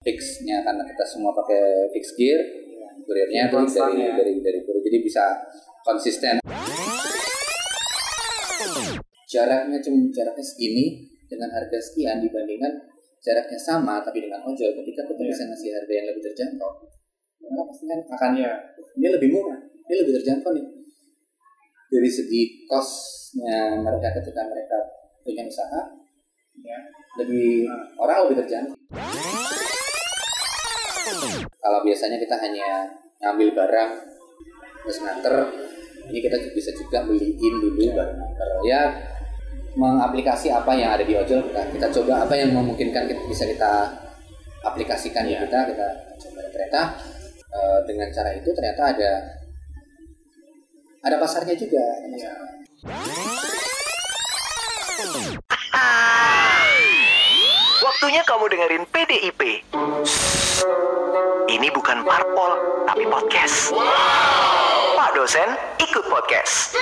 fixnya karena kita semua pakai fix gear kurirnya tuh Konstan dari ya. dari dari kurir jadi bisa konsisten jaraknya cuma jaraknya segini dengan harga sekian dibandingkan jaraknya sama tapi dengan ojol ketika kita Iya. bisa ngasih harga yang lebih terjangkau maka pasti kan akan Iya. dia lebih murah dia lebih terjangkau nih dari segi costnya mereka ketika mereka punya usaha Ya. lebih Nah. orang lebih terjangkau kalau biasanya kita hanya ngambil barang terus nganter ini kita bisa juga beliin dulu baru nganter ya mengaplikasi apa yang ada di ojol kita kita coba apa yang memungkinkan kita, bisa kita aplikasikan di Iya. kita kita coba ternyata eh, dengan cara itu ternyata ada ada pasarnya juga ada Iya. pasarnya. Waktunya kamu dengerin PDIP. Ini bukan parpol, tapi podcast. Pak dosen, ikut podcast.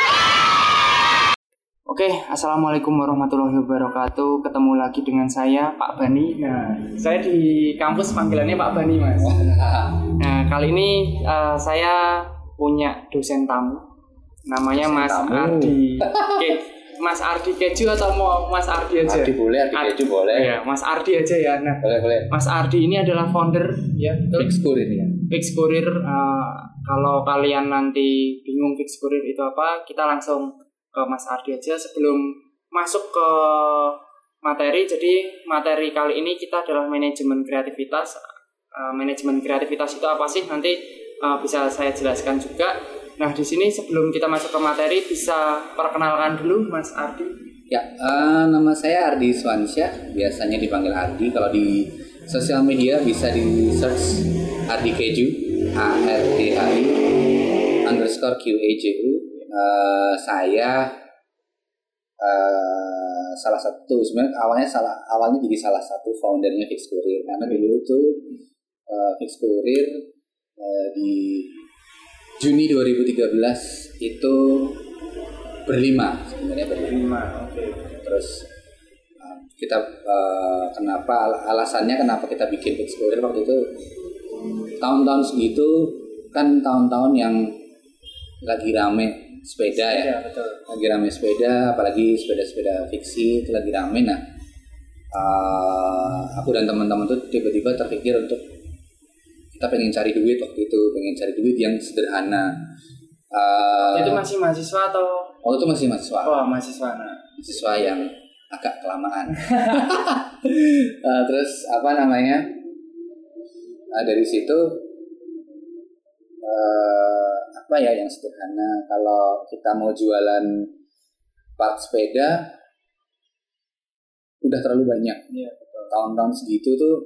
Oke, assalamualaikum warahmatullahi wabarakatuh. Ketemu lagi dengan saya Pak Bani. Nah, saya di kampus panggilannya Pak Bani, Mas. Nah, kali ini eh, saya punya dosen tamu. Namanya Dosen Mas tamu. Ardi. Oke, Mas Ardi Keju atau mau Mas Ardi aja? Ardi boleh, Ardi Ardi. keju boleh. Iya, Mas Ardi aja ya. Nah, Boleh, boleh. Mas Ardi ini adalah founder ya? Fix ini ya. Fix Kurir eh, kalau kalian nanti bingung Fix Kurir itu apa, kita langsung ke Mas Ardi aja sebelum masuk ke materi. Jadi materi kali ini kita adalah manajemen kreativitas. Eh, manajemen kreativitas itu apa sih? Nanti eh, bisa saya jelaskan juga. Nah, di sini sebelum kita masuk ke materi bisa perkenalkan dulu Mas Ardi. Ya, eh, nama saya Ardi Swansyah, biasanya dipanggil Ardi. Kalau di sosial media bisa di search Ardi Keju, A R D I underscore Q A J U. Eh, saya eh, salah satu sebenarnya awalnya salah awalnya jadi salah satu foundernya Fix Kurir karena dulu itu eh, Fix eh, di Juni 2013 itu berlima sebenarnya berlima oke. terus uh, kita uh, kenapa al- alasannya kenapa kita bikin kurir waktu itu tahun-tahun segitu kan tahun-tahun yang lagi rame sepeda ya Ya, betul. lagi rame sepeda apalagi sepeda-sepeda fiksi itu lagi rame nah uh, aku dan teman-teman tuh tiba-tiba terpikir untuk kita pengen cari duit waktu itu pengen cari duit yang sederhana Uh, itu masih mahasiswa atau waktu itu masih mahasiswa oh mahasiswa nah. mahasiswa yang agak kelamaan. Eh, terus apa namanya? Nah, dari situ eh, apa ya yang sederhana? Kalau kita mau jualan part sepeda, udah terlalu banyak. Iya, Tahun-tahun segitu tuh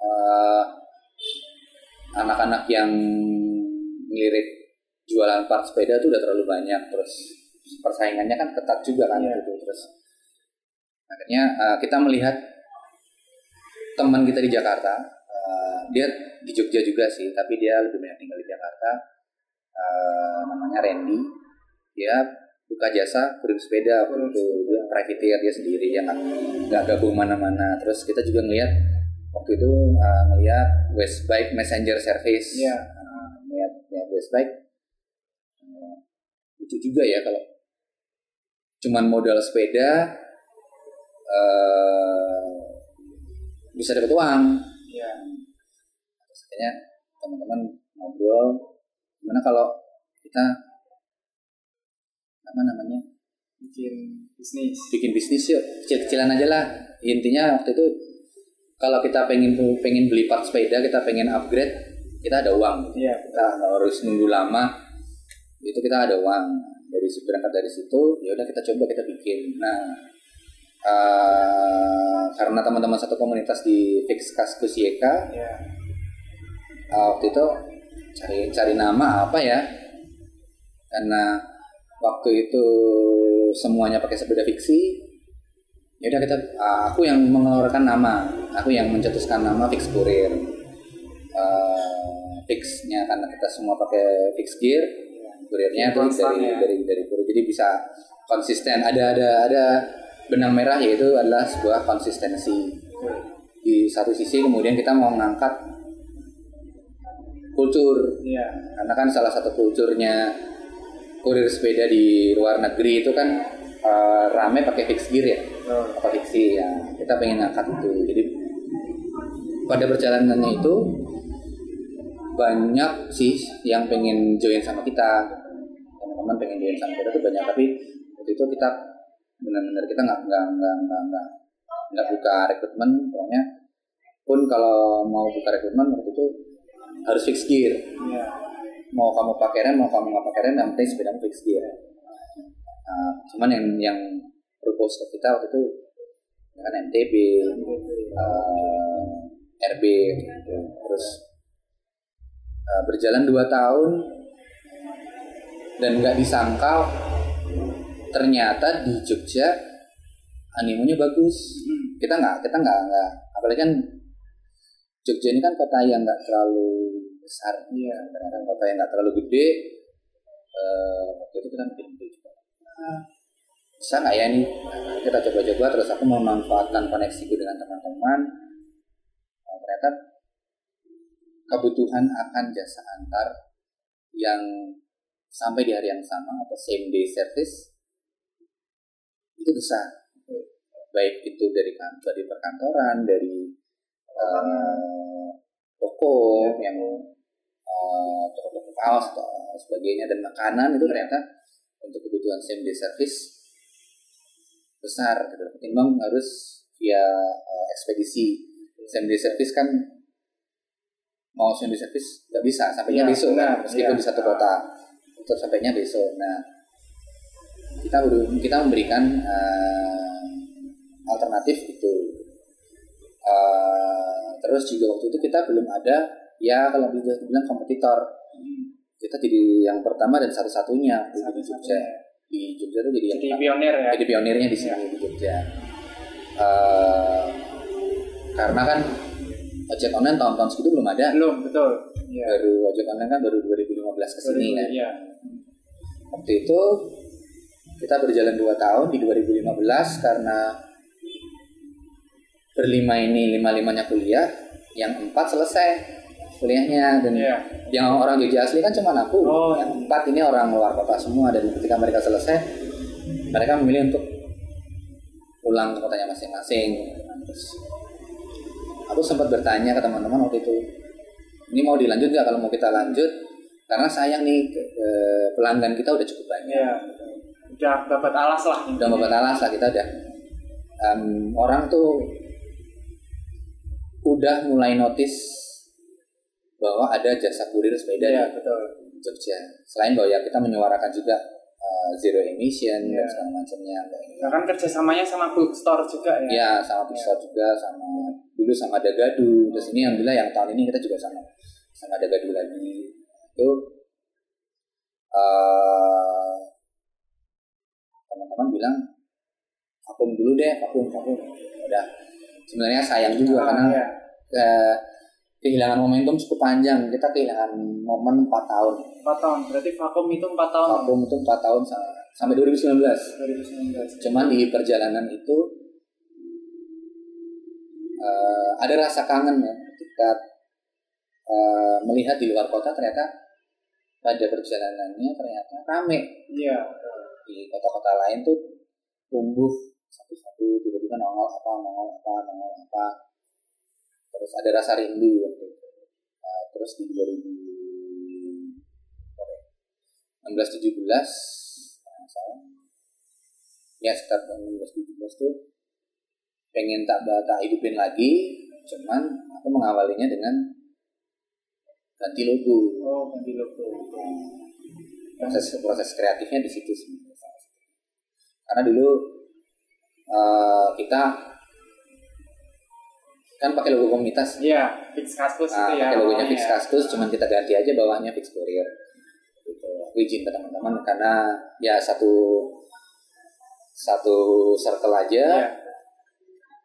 eh, anak-anak yang ngelirik jualan part sepeda tuh udah terlalu banyak. Terus persaingannya kan ketat juga kan Iya. gitu. Terus akhirnya eh, kita melihat teman kita di Jakarta eh, dia di Jogja juga sih tapi dia lebih banyak tinggal di Jakarta Eh, namanya Randy dia buka jasa kurir sepeda itu dia privateer dia sendiri dia nggak nggak gabung mana-mana terus kita juga ngelihat waktu itu eh, ngelihat Westbike Messenger Service Iya. Eh, ngelihat ya Westbike Eh, itu juga ya kalau cuman modal sepeda eh bisa dapat uang. Iya. Terus akhirnya teman-teman ngobrol gimana kalau kita apa namanya bikin bisnis bikin bisnis yuk kecil-kecilan aja lah intinya waktu itu kalau kita pengen pengen beli part sepeda kita pengen upgrade kita ada uang. Iya kita nggak harus nunggu lama. Itu kita ada uang. Dari berangkat dari situ ya udah kita coba kita bikin. Nah eh, karena teman-teman satu komunitas di Fix Kaskus YK iya. eh, waktu itu cari cari nama apa ya? Karena waktu itu semuanya pakai sepeda fiksi ya udah kita aku yang mengeluarkan nama. Aku yang mencetuskan nama fix kurir. Eh, fixnya karena kita semua pakai fix gear kurirnya Konstan dari, ya. dari dari kurir. Jadi bisa konsisten. Ada ada ada benang merah yaitu adalah sebuah konsistensi. Di satu sisi kemudian kita mau mengangkat kultur. Iya. karena kan salah satu kulturnya kurir sepeda di luar negeri itu kan eh, rame pakai fixed gear ya? Betul. apa fiksi ya kita pengen ngangkat itu. Jadi pada perjalanannya itu banyak sih yang pengen join sama kita. Teman-teman pengen join sama kita tuh banyak. Tapi waktu itu kita benar-benar kita nggak nggak nggak nggak nggak nggak buka rekrutmen. Pokoknya pun kalau mau buka rekrutmen waktu itu harus fix gear. Iya. mau kamu pakai rem mau kamu nggak pakai rem yang penting sepeda fix gear Nah, cuman yang yang propose ke kita waktu itu ya kan MTB eh, RB gitu. terus eh, berjalan dua tahun dan nggak disangka ternyata di Jogja animonya bagus kita nggak kita nggak nggak apalagi kan Jogja ini kan kota yang nggak terlalu besar Iya. ternyata kota yang nggak terlalu gede eh, waktu itu kita bikin ide juga "Ah, bisa nggak ya Nah, kita coba-coba terus aku memanfaatkan koneksiku dengan teman-teman. Nah, ternyata kebutuhan akan jasa antar yang sampai di hari yang sama atau same day service itu besar. Baik itu dari kantor dari perkantoran dari eh, toko yang eh, toko-toko kaos atau sebagainya dan makanan itu ternyata untuk kebutuhan same day service besar gitu. Ketimbang harus via eh, ekspedisi. Same day service kan mau same day service nggak bisa sampainya Iya, besok kan benar, meskipun iya. di satu kota itu sampainya besok. Nah kita kita memberikan eh, alternatif itu. Eh, terus juga waktu itu kita belum ada ya kalau bisa bilang kompetitor kita jadi yang pertama dan satu-satunya di di Jogja di Jogja itu jadi yang Jadi pertama. pionir ya. jadi pionirnya di sini di Jogja Eh, karena kan ojek online tahun-tahun segitu belum ada Belum, betul. Iya. baru ojek online kan baru 2015 ke sini kan Iya. waktu itu kita berjalan dua tahun di 2015 karena berlima ini lima limanya kuliah yang empat selesai kuliahnya dan Iya. Yang orang Jogja asli kan cuma aku Oh. yang empat ini orang luar kota semua dan ketika mereka selesai mereka memilih untuk pulang ke kotanya masing-masing terus aku sempat bertanya ke teman-teman waktu itu ini mau dilanjut nggak kalau mau kita lanjut karena sayang nih ke- ke- pelanggan kita udah cukup banyak Iya. Udah dapat alas lah. udah babat alas lah kita udah em, orang tuh udah mulai notice bahwa ada jasa kurir sepeda Iya, di betul. Jogja. Selain bahwa ya kita menyuarakan juga uh, zero emission Iya. dan segala macamnya. Bahkan kerjasamanya sama bookstore juga ya. Ya sama Pixar juga sama dulu sama Dagadu. Terus ini alhamdulillah yang tahun ini kita juga sama sama Dagadu lagi. Itu uh, teman-teman bilang vakum dulu deh, vakum, vakum. Udah. Sebenarnya sayang juga Ah, karena iya. eh, kehilangan momentum cukup panjang. Kita kehilangan momen 4 tahun. 4 tahun. Berarti vakum itu 4 tahun. Vakum itu 4 tahun sa- sampai 2019. 2019. Cuman di perjalanan itu eh, ada rasa kangen ya ketika eh, melihat di luar kota ternyata pada perjalanannya ternyata rame Iya. di kota-kota lain tuh tumbuh satu-satu tiba-tiba nongol apa nongol apa nongol apa terus ada rasa rindu waktu itu. Nah, terus di 2016 17 nah, saya ya sekitar tahun 16 17 tuh pengen tak tak hidupin lagi cuman aku mengawalinya dengan ganti logo. Oh, ganti logo. proses proses kreatifnya di situ sebenarnya karena dulu eh, kita kan pakai logo komunitas. Iya, fix kaskus nah, itu ya. pakai logonya fix ya. kaskus cuman kita ganti aja bawahnya fix courier. Gitu. Aku izin ke teman-teman karena ya satu satu circle aja. Iya.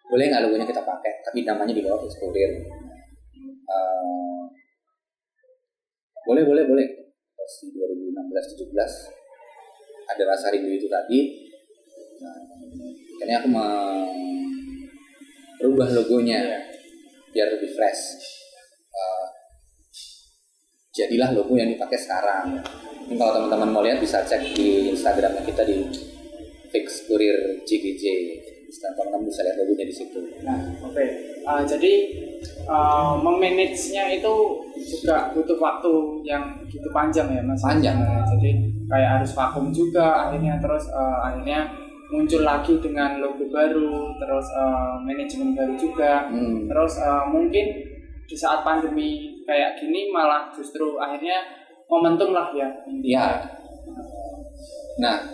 boleh nggak logonya kita pakai? Tapi namanya di bawah fix courier. Eh, boleh boleh boleh. Terus di 2016 17 ada rasa rindu itu tadi. Nah, akhirnya aku merubah logonya Iya. biar lebih fresh Uh, jadilah logo yang dipakai sekarang ini kalau teman-teman mau lihat bisa cek di instagramnya kita di fix kurir JGJ teman-teman bisa lihat logonya di situ Nah, oke. Uh, jadi uh, memanage-nya itu juga butuh waktu yang gitu panjang ya, Mas. Panjang. Nah, jadi kayak harus vakum juga akhirnya terus uh, akhirnya muncul lagi dengan logo baru, terus uh, manajemen baru juga. Hmm. Terus uh, mungkin di saat pandemi kayak gini malah justru akhirnya momentum lah ya. Iya. Nah,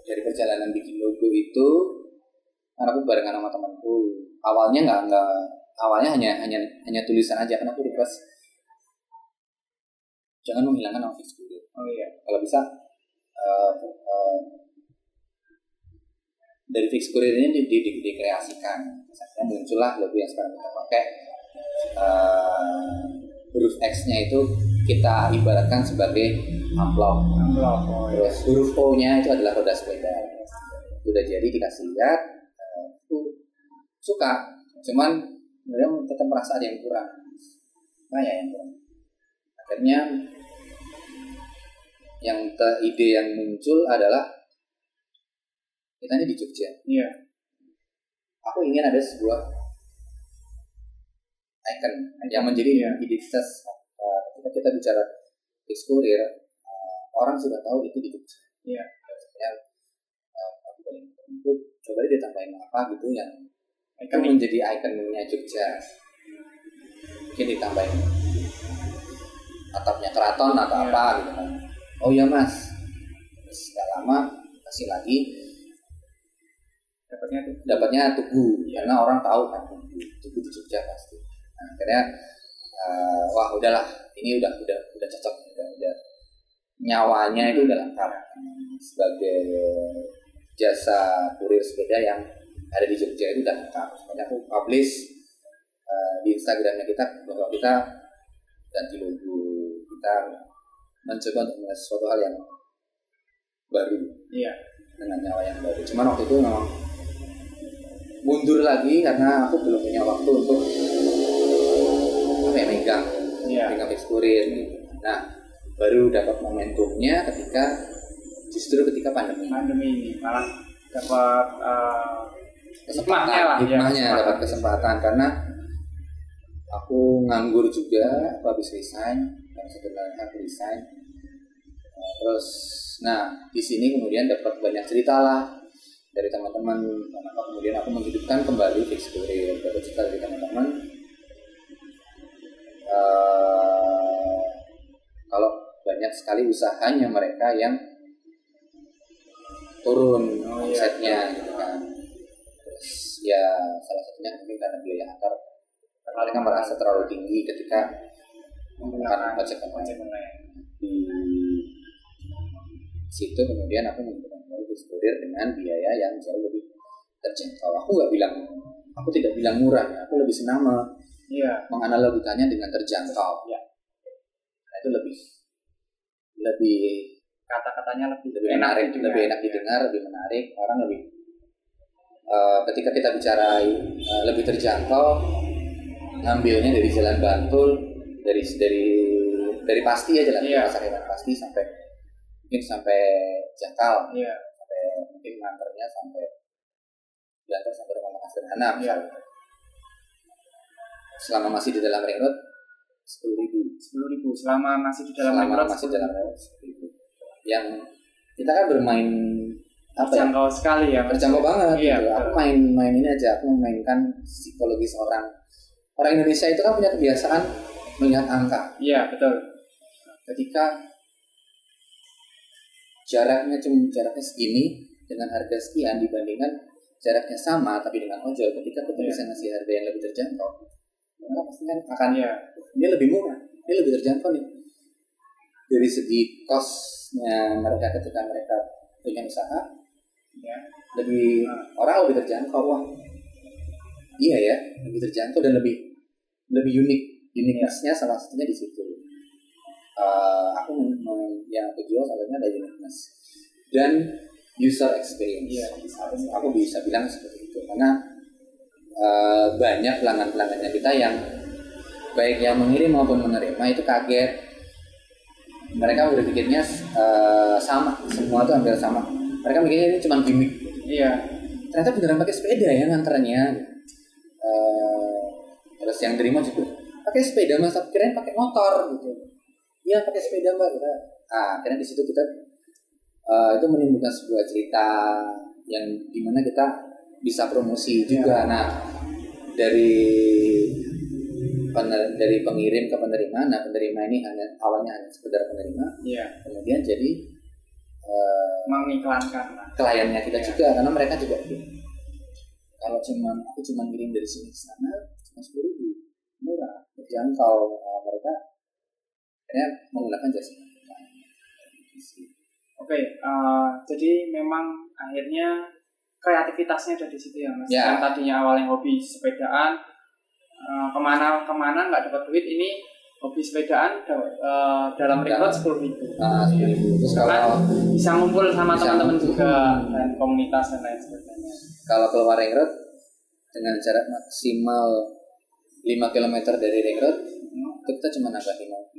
dari perjalanan bikin logo itu, kan aku barengan sama temanku. Awalnya nggak nggak, awalnya hanya hanya hanya tulisan aja. Kan aku request jangan menghilangkan fix kurir. Oh iya. Kalau bisa eh, eh, dari fix kurir ini di, di, di- dikreasikan. Misalnya muncullah logo yang sekarang kita pakai. Eh, huruf X-nya itu kita ibaratkan sebagai amplop. Amplop. Oh iya. Terus huruf O-nya itu adalah roda sepeda. Udah jadi dikasih lihat, eh, aku suka. Cuman sebenarnya tetap merasa ada yang kurang. Kayak yang kurang. Akhirnya yang te- ide yang muncul adalah kita ini di Jogja. Iya. Aku ingin ada sebuah icon yang menjadi Iya. identitas eh, ketika kita bicara fix kurir eh, orang sudah tahu itu di Jogja. Iya. Ya, eh, aku paling itu coba dia tambahin apa gitu yang itu Ikonik. menjadi ikonnya Jogja. Mungkin ditambahin atapnya keraton atau Iya. apa gitu kan. Oh iya mas, terus gak lama kasih lagi Dapatnya tuh. dapatnya tugu karena orang tahu kan tugu tugu di Jogja pasti nah, akhirnya eh, wah udahlah ini udah udah udah cocok udah udah nyawanya itu udah lengkap sebagai jasa kurir sepeda yang ada di Jogja itu udah lengkap makanya aku publish eh, di Instagramnya kita bahwa kita ganti logo kita mencoba untuk melihat sesuatu hal yang baru Iya. dengan nyawa yang baru. Cuman waktu itu memang mundur lagi karena aku belum punya waktu untuk apa ya megang, Iya. megang kurir. gitu. Nah, baru dapat momentumnya ketika justru ketika pandemi. Pandemi ini malah dapat uh, Kesempatan, lah, ya, hikmahnya kesempatan. dapat kesempatan karena aku nganggur juga, aku habis resign, dan sebenarnya aku resign. Nah, terus, nah di sini kemudian dapat banyak cerita lah dari teman-teman. Kenapa kemudian aku menghidupkan kembali fix kurir, dapat cerita dari teman-teman. Eh, kalau banyak sekali usahanya mereka yang turun Oh, iya. omsetnya gitu kan terus ya salah satunya mungkin karena biaya antar karena mereka merasa terlalu tinggi ketika menggunakan ojek online di situ kemudian aku menggunakan Kurir dengan biaya yang jauh lebih terjangkau aku nggak bilang aku tidak bilang murah ya. aku lebih senang me- Iya. menganalogikannya dengan terjangkau Ya. nah, itu lebih lebih Kata-katanya lebih, lebih menarik, didengar. lebih enak didengar, lebih menarik, orang lebih eh, ketika kita bicara eh, lebih terjangkau, ngambilnya dari jalan Bantul, dari dari dari pasti ya jalan Iya. pasar pasti sampai mungkin sampai Jakal, Iya. Mungkin nganternya sampai diantar sampai rumah makan sederhana misalnya. Selama masih di dalam ring road sepuluh ribu Sepuluh ribu selama masih di dalam selama ring road, masih dalam ring road 10.000. yang kita kan bermain apa ya terjangkau sekali ya. Terjangkau banget Iya, gitu. Aku main main ini aja, aku memainkan psikologis orang. Orang Indonesia itu kan punya kebiasaan melihat angka. Iya betul. Ketika jaraknya cuma jaraknya segini dengan harga sekian dibandingkan jaraknya sama tapi dengan ojol, ketika kita Iya. bisa ngasih harga yang lebih terjangkau, maka pasti kan akan Iya. dia lebih murah, dia lebih terjangkau nih. Dari segi costnya mereka ketika mereka punya usaha, Iya. lebih orang lebih terjangkau wah iya ya lebih terjangkau dan lebih lebih unik uniquenessnya salah satunya di situ Eh, aku yang aku jual satunya ada uniqueness dan user experience. Iya, aku bisa bilang seperti itu. Karena eh, banyak pelanggan-pelanggannya kita yang baik yang mengirim maupun menerima itu kaget. Mereka udah pikirnya eh, sama. Semua tuh hampir sama. Mereka mikirnya ini cuma gimmick. Iya. ternyata beneran pakai sepeda ya nganternya. Eh, terus yang terima juga pakai sepeda mas kirain pakai motor gitu. Iya pakai sepeda mbak kita ah akhirnya di situ kita eh, itu menimbulkan sebuah cerita yang di mana kita bisa promosi juga. Nah dari pener- dari pengirim ke penerima nah penerima ini hanya awalnya hanya sekedar penerima. Iya. kemudian jadi eh, Mengiklankan. Kliennya kita juga karena mereka juga kalau cuman aku cuma ngirim dari sini ke sana cuma sepuluh ribu murah. Terjangkau uh, mereka akhirnya menggunakan jasa kita. Oke, eh, jadi memang akhirnya kreativitasnya ada di situ ya mas. Ya. Yang tadinya awalnya hobi sepedaan, eh, ke mana ke mana nggak dapat duit ini hobi sepedaan da- eh, dalam record sepuluh ribu. Nah, sepuluh ribu terus kalau Bisa ngumpul sama teman-teman juga dan komunitas dan lain sebagainya. kalau keluar ring road dengan jarak maksimal 5 km dari ring road itu kita cuma nambah 15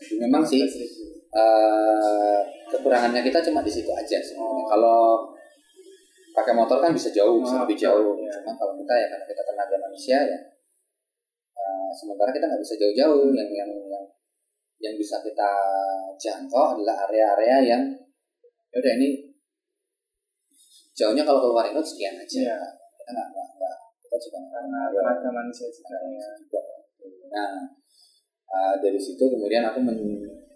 ribu memang sih 15.000. eh, kekurangannya kita cuma di situ aja sebenarnya. Kalau pakai motor kan bisa jauh, bisa lebih jauh. iya. Cuma kalau kita ya karena kita tenaga manusia ya, eh, sementara kita nggak bisa jauh-jauh. Yang yang yang yang bisa kita jangkau adalah area-area yang ya udah ini jauhnya kalau keluar itu sekian aja. Iya. Kita nggak nggak nggak kita juga Karena tenaga manusia juga ya. juga. Nah, uh, dari situ kemudian aku men-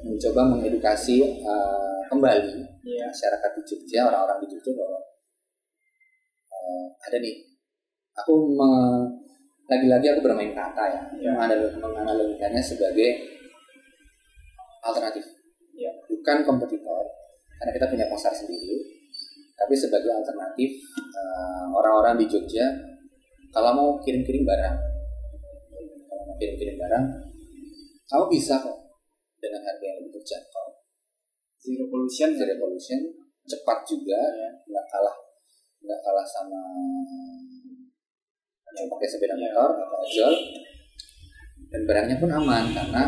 mencoba mengedukasi uh, kembali Iya. masyarakat di Jogja, orang-orang di Jogja bahwa uh, ada nih, aku me- lagi-lagi aku bermain kata ya, Iya. menganal- menganalogikannya sebagai alternatif, Iya. bukan kompetitor, karena kita punya pasar sendiri, tapi sebagai alternatif uh, orang-orang di Jogja kalau mau kirim-kirim barang kalau mau kirim-kirim barang kamu bisa kok dengan harga yang lebih terjangkau Zero pollution. zero pollution cepat juga nggak kalah nggak kalah sama yang pakai sepeda Iya. motor atau ojol dan barangnya pun aman karena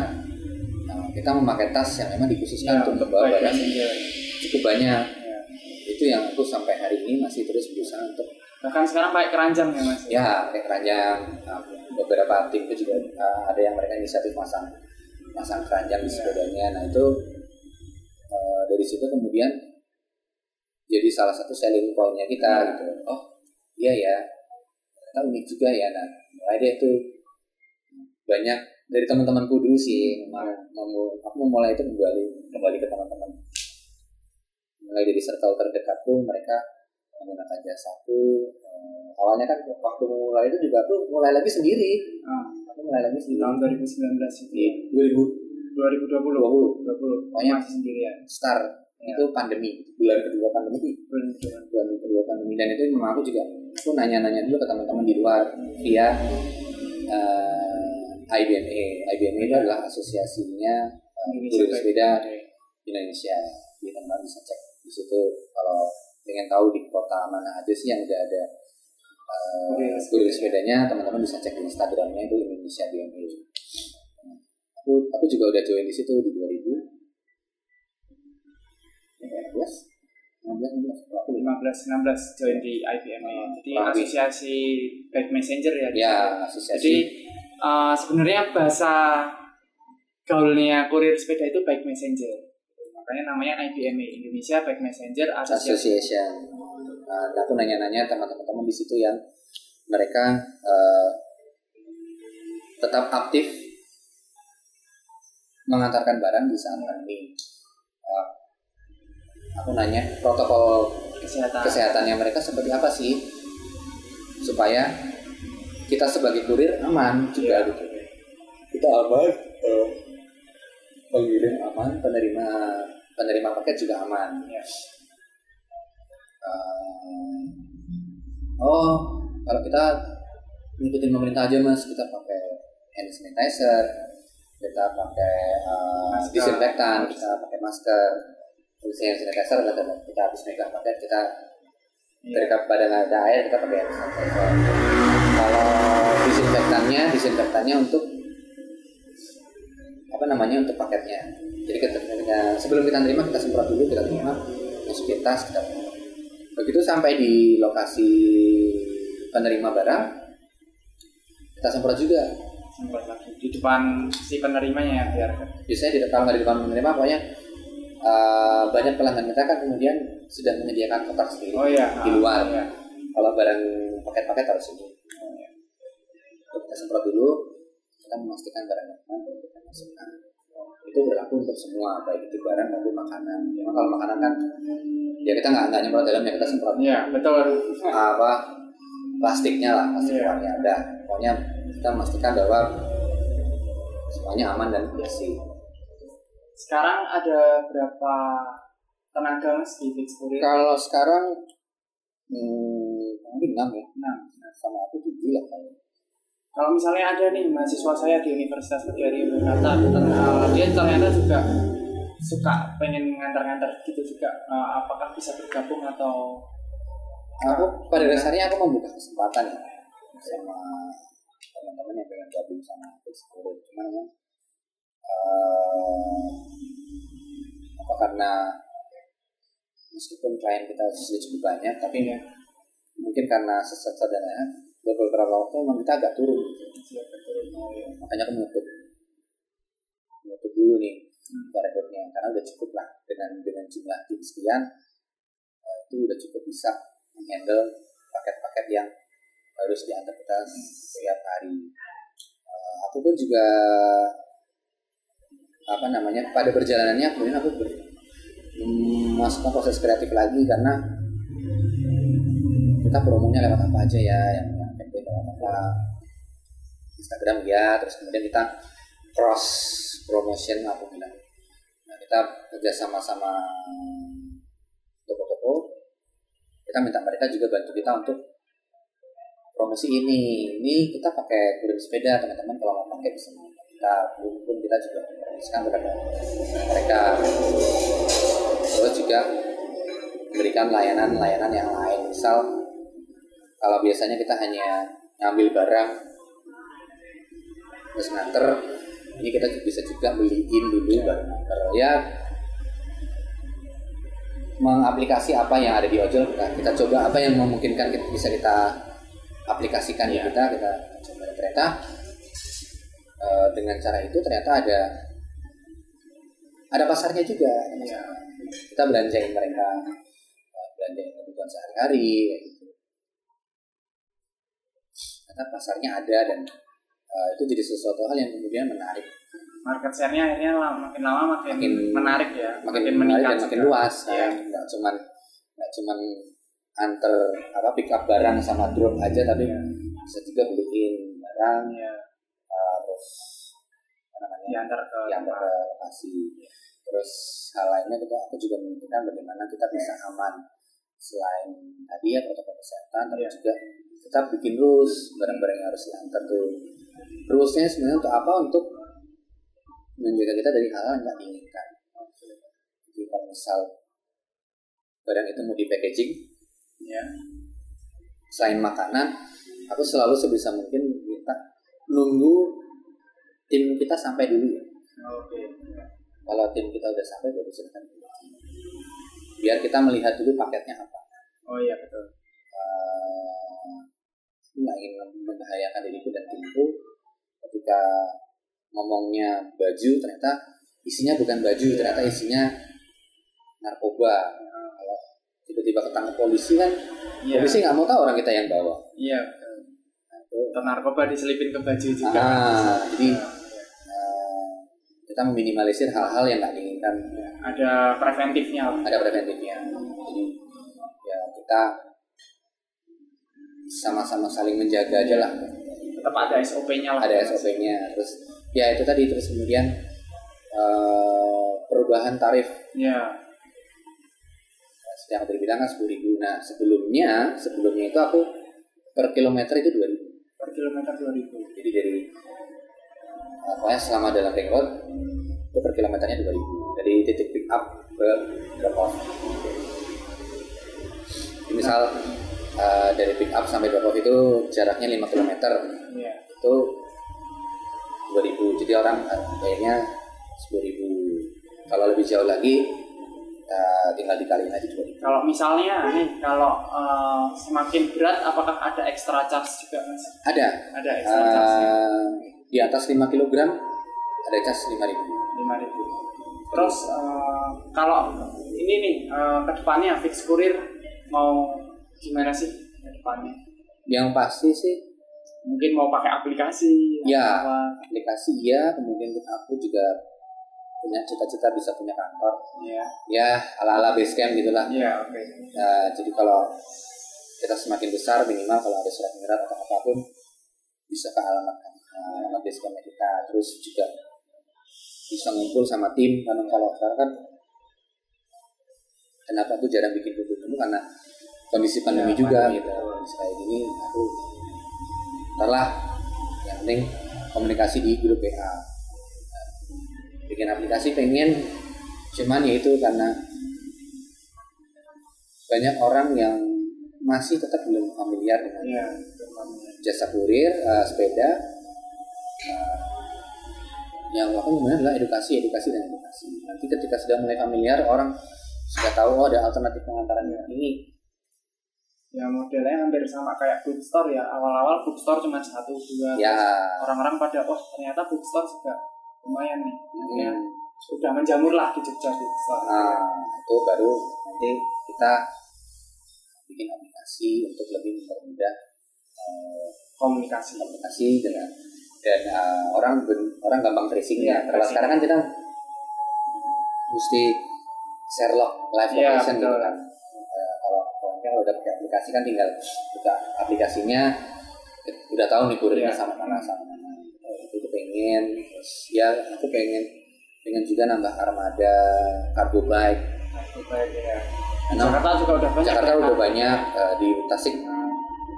uh, kita memakai tas yang memang dikhususkan Iya, untuk membawa barang cukup banyak Iya. itu yang aku sampai hari ini masih terus berusaha untuk Bahkan sekarang pakai keranjang ya mas. ya pakai keranjang Nah, beberapa tim itu juga uh, ada yang mereka inisiatif masang masang keranjang di sepedanya. Nah itu uh, dari situ kemudian jadi salah satu selling pointnya kita Iya. gitu. Oh. Iya ya. Ternyata unik juga ya. Nah mulai deh tuh banyak dari teman-temanku dulu sih mem- mem- aku memulai itu kembali kembali ke teman-teman. Mulai dari circle terdekatku mereka menggunakan jasaku Eh, awalnya kan waktu mulai itu juga aku mulai lagi sendiri. Ah, aku mulai lagi di tahun 2019 itu. di 2020 2020. 20. Pokoknya- masih sendirian. start Ya. itu pandemi bulan kedua pandemi 2020. bulan kedua pandemi dan itu memang aku juga aku nanya-nanya dulu ke teman-teman di luar via eh, IBMA IBMA itu adalah asosiasinya uh, Indonesia kurir sepeda di Indonesia jadi teman-teman bisa cek di situ kalau pengen tahu di kota mana aja sih yang udah ada uh, Kurir sepedanya teman-teman bisa cek di Instagramnya itu Indonesia Nah, aku aku juga udah join di situ di 2000 15 16 16 aku lupa. 15 16 join di IBM ya. Jadi lebih. asosiasi Bike Messenger ya. ya sana. Jadi asosiasi eh, sebenarnya bahasa gaulnya kurir sepeda itu Bike Messenger. Makanya namanya IBM Indonesia Bike Messenger Association. association nah, aku nanya-nanya teman-teman di situ yang mereka eh, tetap aktif mengantarkan barang di saat pandemi Eh, aku nanya protokol Kesehatan. kesehatannya mereka seperti apa sih supaya kita sebagai kurir aman juga Iya. gitu kita aman eh, pengirim aman penerima penerima paket juga aman Iya. Oh kalau kita ngikutin pemerintah aja mas kita pakai hand sanitizer kita pakai Masker. disinfektan kita pakai masker fungsi hand sanitizer kita- kita habis megang paket kita Iya. ketika badan ada air kita pakai hand sanitizer kalau disinfektannya disinfektannya untuk apa namanya untuk paketnya jadi ketika sebelum kita terima kita semprot dulu kita terima masukin tas kita begitu sampai di lokasi penerima barang kita semprot juga. Semprot lagi. Di depan si penerimanya ya biar biasanya tidak kalau nggak di depan penerima pokoknya uh, banyak pelanggan kita kan kemudian sudah menyediakan kotak sendiri oh iya. di luar. Iya. kalau barang paket-paket harus ini kita semprot dulu kita memastikan barangnya aman kita masukkan itu berlaku untuk semua baik itu barang maupun makanan. Memang kalau makanan kan ya kita nggak nyemprot dalamnya kita semprot. Iya betul. Apa? Plastiknya lah plastik Iya. luarnya ada. Pokoknya kita memastikan bahwa semuanya aman dan bersih. Sekarang ada berapa tenaga mas di Kurir kalau sekarang hmm, mungkin enam ya. Nah sama aku tujuh lah kalau kalau misalnya ada nih mahasiswa saya di Universitas Negeri Yogyakarta uh, dia ternyata juga suka pengen ngantar-ngantar gitu juga. Uh, apakah bisa bergabung atau aku pada dasarnya aku membuka kesempatan ya sama teman-teman yang pengen gabung sama Explore cuman memang eh, apa karena meskipun klien kita sudah cukup banyak tapi Iya. mungkin karena sesuatu dan lain beberapa waktu memang kita agak turun. Makanya aku menutup. Menutup dulu nih Hmm. rekrutnya karena udah cukup lah dengan dengan jumlah tim sekian eh, itu udah cukup bisa menghandle paket-paket yang harus diantar kita setiap hari. Eh, aku pun juga apa namanya pada perjalanannya kemudian aku ber, memasukkan proses kreatif lagi karena kita promonya lewat apa aja ya yang apa Instagram ya. Terus kemudian kita cross promotion aku bilang nah, kita kerja sama sama toko-toko. Kita minta mereka juga bantu kita untuk promosi ini. Ini kita pakai kurir sepeda teman-teman kalau mau pakai bisa. Kita pun kita juga promosikan kepada mereka. Terus juga memberikan layanan-layanan yang lain. Misal kalau biasanya kita hanya ngambil barang terus nganter. Ini kita bisa juga beliin dulu baru nganter. Ya mengaplikasi apa yang ada di ojol kita kita coba apa yang memungkinkan kita, bisa kita aplikasikan Iya. kita kita coba ternyata eh, dengan cara itu ternyata ada ada pasarnya juga. Ada pasarnya. kita belanjain mereka eh, belanjain kebutuhan sehari-hari gitu ternyata pasarnya ada dan eh, itu jadi sesuatu hal yang kemudian menarik. Market share-nya akhirnya lama, makin lama makin, Makin- menarik ya makin, menarik dan makin luas Iya. kan nggak cuman nggak cuman antar apa pick up barang sama drop aja tapi Iya. bisa juga beliin barang Iya, uh, terus apa namanya diantar ke diantar ke lokasi. terus hal lainnya kita aku juga memikirkan bagaimana kita bisa aman selain tadi ya protokol kesehatan tapi Iya. juga kita bikin rules barang-barang yang harus diantar tuh. Rulesnya sebenarnya untuk apa? Untuk menjaga kita dari hal-hal yang nggak diinginkan. Jadi kalau misal barang itu mau di packaging ya selain makanan aku selalu sebisa mungkin minta nunggu tim kita sampai dulu ya. Oke. Kalau tim kita udah sampai baru silakan biar kita melihat dulu paketnya apa. Oh iya betul. Aku nggak ingin membahayakan diriku dan timku. Ketika ngomongnya baju ternyata isinya bukan baju ternyata isinya narkoba. Kalau tiba-tiba ketangkep polisi kan iya. polisi nggak mau tahu orang kita yang bawa. Iya Nah, itu, atau narkoba diselipin ke baju juga. Ah, jadi Iya. eh, kita meminimalisir hal-hal yang nggak diinginkan ada preventifnya. Ada preventifnya. Jadi ya kita sama-sama saling menjaga aja lah. Tetap ada SOP-nya lah. Ada SOP-nya terus ya itu tadi. Terus kemudian eh, perubahan tarif. Ya. Seperti yang tadi bilang kan sepuluh ribu. Nah sebelumnya sebelumnya itu aku per kilometer itu dua ribu. Per kilometer 2000 jadi dari eh, pokoknya selama dalam ring road itu per kilometernya dua ribu dari titik pick up ke pos Jadi misal uh, dari pick up sampai drop off itu jaraknya 5 km Iya. itu 2000 jadi orang uh, bayarnya 10.000 kalau lebih jauh lagi uh, tinggal dikaliin aja 2000 Kalau misalnya nih, kalau eh, semakin berat, apakah ada extra charge juga mas? ada. Ada extra charge uh, di atas 5 kg ada cas 5000 lima ribu. Terus eh, kalau ini nih eh, ke depannya fix kurir mau gimana sih ke depannya? yang pasti sih Mungkin mau pakai aplikasi? Ya. apa? aplikasi ya kemudian aku juga punya cita-cita bisa punya kantor Iya. ya ala-ala basecamp gitulah Iya oke. Nah, jadi kalau kita semakin besar minimal kalau ada surat menyurat atau apa pun bisa ke alamat uh, alamat basecampnya kita terus juga bisa ngumpul sama tim karena kalau sekarang kan kenapa aku jarang bikin kumpul kumpul karena kondisi pandemi Ya, juga pandemi. gitu kayak gini aku ntar lah yang penting komunikasi di grup WA Nah, bikin aplikasi pengen cuman ya itu karena banyak orang yang masih tetap belum familiar dengan Iya. jasa kurir, eh, sepeda. Yang aku gimana adalah edukasi, edukasi dan edukasi. Nanti ketika sudah mulai familiar, orang sudah tahu oh ada alternatif pengantaran yang ini. Ya modelnya hampir sama kayak bookstore ya. Awal-awal bookstore cuma satu dua. Ya, Orang-orang pada wah ternyata bookstore juga lumayan nih. Akhirnya hmm, sudah menjamur lah di Jogja bookstore. nah, itu baru nanti kita bikin aplikasi untuk lebih mempermudah eh, Komunikasi. komunikasi dengan dan uh, orang orang gampang tracingnya. Iya, Kalau tracing. sekarang kan kita mesti Sherlock live Iya, location gitu kan. Uh, kalau kalau udah pakai aplikasi kan tinggal buka aplikasinya udah tahu nih kurirnya Iya. sama mana sama mana. Eh, itu tuh pengen terus ya aku pengen pengen juga nambah armada cargo bike. Baik ya. Karena Jakarta juga udah banyak. Jakarta ya, udah banyak uh, di Tasik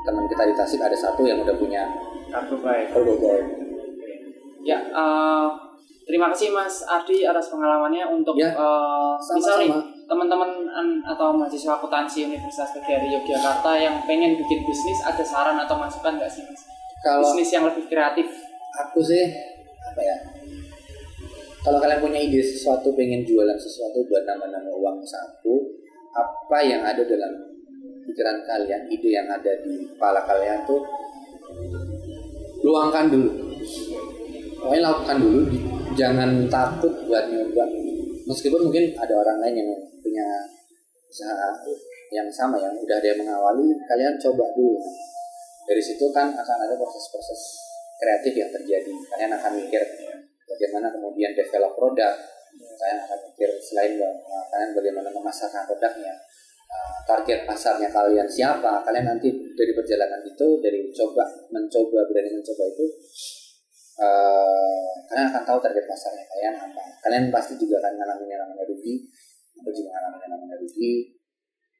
teman kita di Tasik ada satu yang udah punya Kartu baik. cargo bike. Ya, eh, terima kasih Mas Ardi atas pengalamannya untuk Ya, eh, misal nih sama-sama. teman-teman an- atau mahasiswa akuntansi Universitas PGRI Yogyakarta yang pengen bikin bisnis ada saran atau masukan nggak sih Mas? Kalau Bisnis yang lebih kreatif. aku sih apa ya kalau kalian punya ide sesuatu pengen jualan sesuatu buat nambah-nambah uang satu apa yang ada dalam pikiran kalian ide yang ada di kepala kalian tuh luangkan dulu. Pokoknya lakukan dulu. Jangan takut buat nyoba. Meskipun mungkin ada orang lain yang punya usaha yang sama yang udah yang mengawali kalian coba dulu. Dari situ kan akan ada proses-proses kreatif yang terjadi. Kalian akan mikir bagaimana kemudian develop produk. Kalian akan mikir selain kalian bagaimana memasarkan produknya target pasarnya kalian siapa kalian nanti dari perjalanan itu dari coba mencoba berani mencoba itu uh, kalian akan tahu target pasarnya kalian apa. Kalian pasti juga akan ngalamin yang namanya rugi. Aku juga ngalamin yang namanya rugi.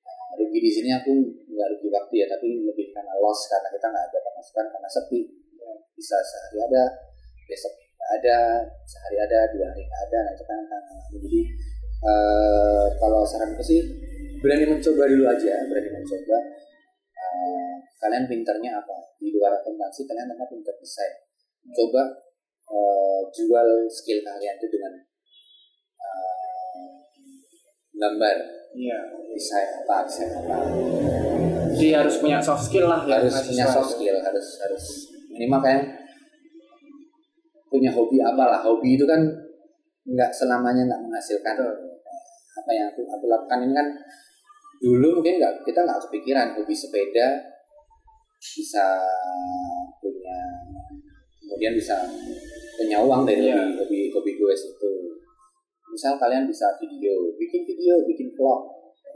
Uh, rugi di sini aku nggak rugi waktu ya tapi lebih karena loss karena kita nggak ada pemasukan karena sepi. Ya, bisa sehari ada besok nggak ada sehari ada dua hari nggak ada nah itu kan kan jadi eh, kalau saranku sih berani mencoba dulu aja berani mencoba. Eh, kalian pinternya apa? Di luar akuntansi kalian ternyata pinter desain. Coba eh, jual skill kalian itu dengan eh, gambar. Iya. desain apa desain apa. Jadi harus punya soft skill lah ya. harus punya soft skill harus harus. Minimal kalian punya hobi apa lah hobi itu kan nggak selamanya nggak menghasilkan apa yang aku aku lakukan. Ini kan dulu mungkin nggak kita nggak kepikiran hobi sepeda bisa punya kemudian bisa punya uang dari Iya. hobi hobi hobi gue itu misal kalian bisa video bikin video bikin vlog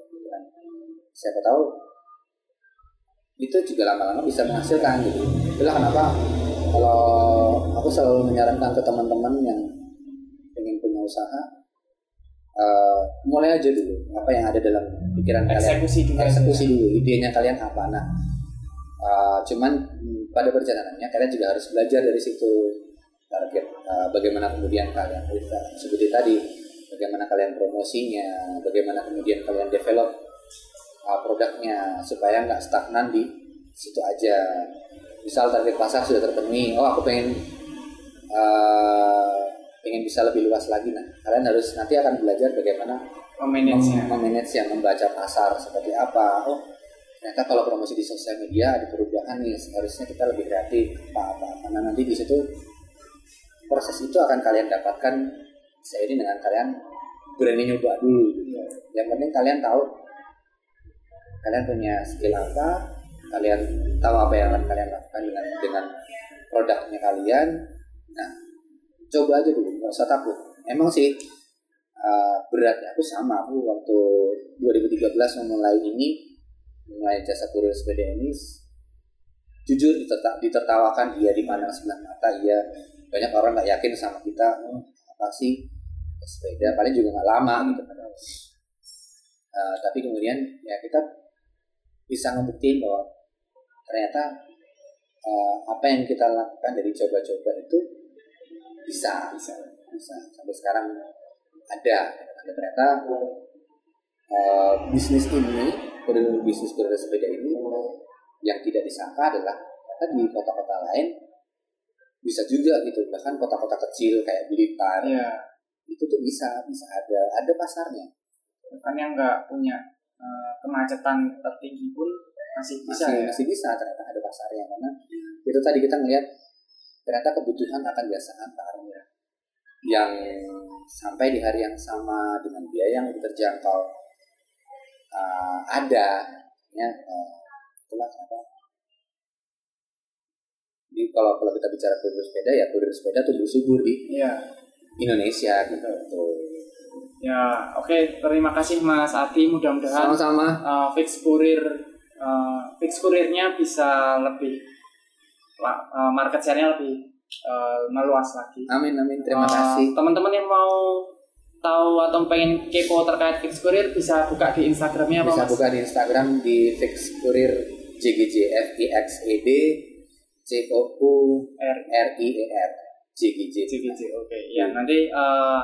gitu kan. siapa tahu itu juga lama-lama bisa menghasilkan gitu. Itulah kenapa kalau aku selalu menyarankan ke teman-teman yang pengen punya usaha, eh, mulai aja dulu apa yang ada dalam pikiran kalian. Eksekusi dulu. Eksekusi dulu, idenya kalian apa. Nah, eh, cuman pada perjalanannya kalian juga harus belajar dari situ target eh, bagaimana kemudian kalian seperti tadi bagaimana kalian promosinya, bagaimana kemudian kalian develop uh, produknya supaya nggak stagnan di situ aja misal target pasar sudah terpenuhi oh aku pengen uh, pengen bisa lebih luas lagi nah kalian harus nanti akan belajar bagaimana memanage mem- memanage yang membaca pasar seperti apa. Oh ternyata kalau promosi di sosial media ada perubahan nih harusnya kita lebih kreatif. Apa apa karena nanti di situ proses itu akan kalian dapatkan seiring dengan kalian berani nyoba dulu gitu. yang penting kalian tahu kalian punya skill apa kalian tahu apa yang akan kalian lakukan dengan dengan produknya kalian. Nah coba aja dulu nggak usah takut. Emang sih uh, beratnya aku sama. Aku waktu 2013 memulai ini mulai jasa kurir sepeda ini jujur diterta- ditertawakan dia di mana sebelah mata iya. Banyak orang nggak yakin sama kita oh, apa sih sepeda? Paling juga nggak lama gitu kan. Uh, tapi kemudian ya kita bisa ngebuktiin bahwa ternyata uh, apa yang kita lakukan dari coba-coba itu bisa bisa bisa. Sampai sekarang ada. Ada ternyata uh, bisnis ini kurir bisnis kurir sepeda ini yang tidak disangka adalah ternyata di kota-kota lain bisa juga gitu. Bahkan kota-kota kecil kayak Blitar Iya. itu tuh bisa bisa ada ada pasarnya. Kan yang nggak punya eh, kemacetan tertinggi pun masih bisa masih ya. masih bisa ternyata ada pasarnya. Karena itu tadi kita ngelihat ternyata kebutuhan akan jasa antar yang sampai di hari yang sama dengan biaya yang lebih terjangkau uh, ada ya uh, itulah di kalau kalau kita bicara kurir sepeda ya kurir sepeda tumbuh subur di Iya. Indonesia gitu Tuh. Ya, oke. Terima kasih Mas Adi. Mudah-mudahan sama-sama eh, fix kurir eh, fix kurirnya bisa lebih market share-nya lebih eh, meluas lagi. amin amin terima Eh, kasih Teman-teman yang mau tahu atau pengen kepo terkait fix kurir bisa buka di Instagramnya apa bisa Mas? buka di Instagram di Fix Kurir JGJ F I X E D C O U R R I E R JGJ JGJ. Oke. Ya, nanti eh,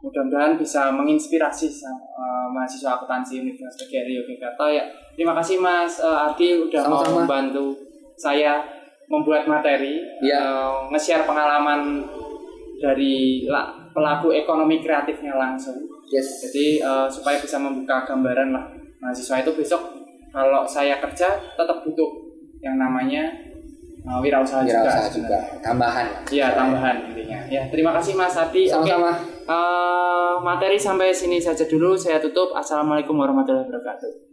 mudah-mudahan bisa menginspirasi eh, mahasiswa akuntansi Universitas Negeri Yogyakarta ya. Terima kasih Mas eh, Adi udah mau Sama-sama. membantu saya membuat materi, Iya. eh, nge-share pengalaman dari la- pelaku ekonomi kreatifnya langsung. Yes. Jadi eh, supaya bisa membuka gambaran lah mahasiswa itu besok kalau saya kerja tetap butuh yang namanya eh, wirausaha juga. Wirausaha juga sebenarnya. tambahan. Iya tambahan intinya. Ya terima kasih Mas Ati. Oke. Sama-sama. Eh, materi sampai sini saja dulu. Saya tutup. Assalamualaikum warahmatullahi wabarakatuh.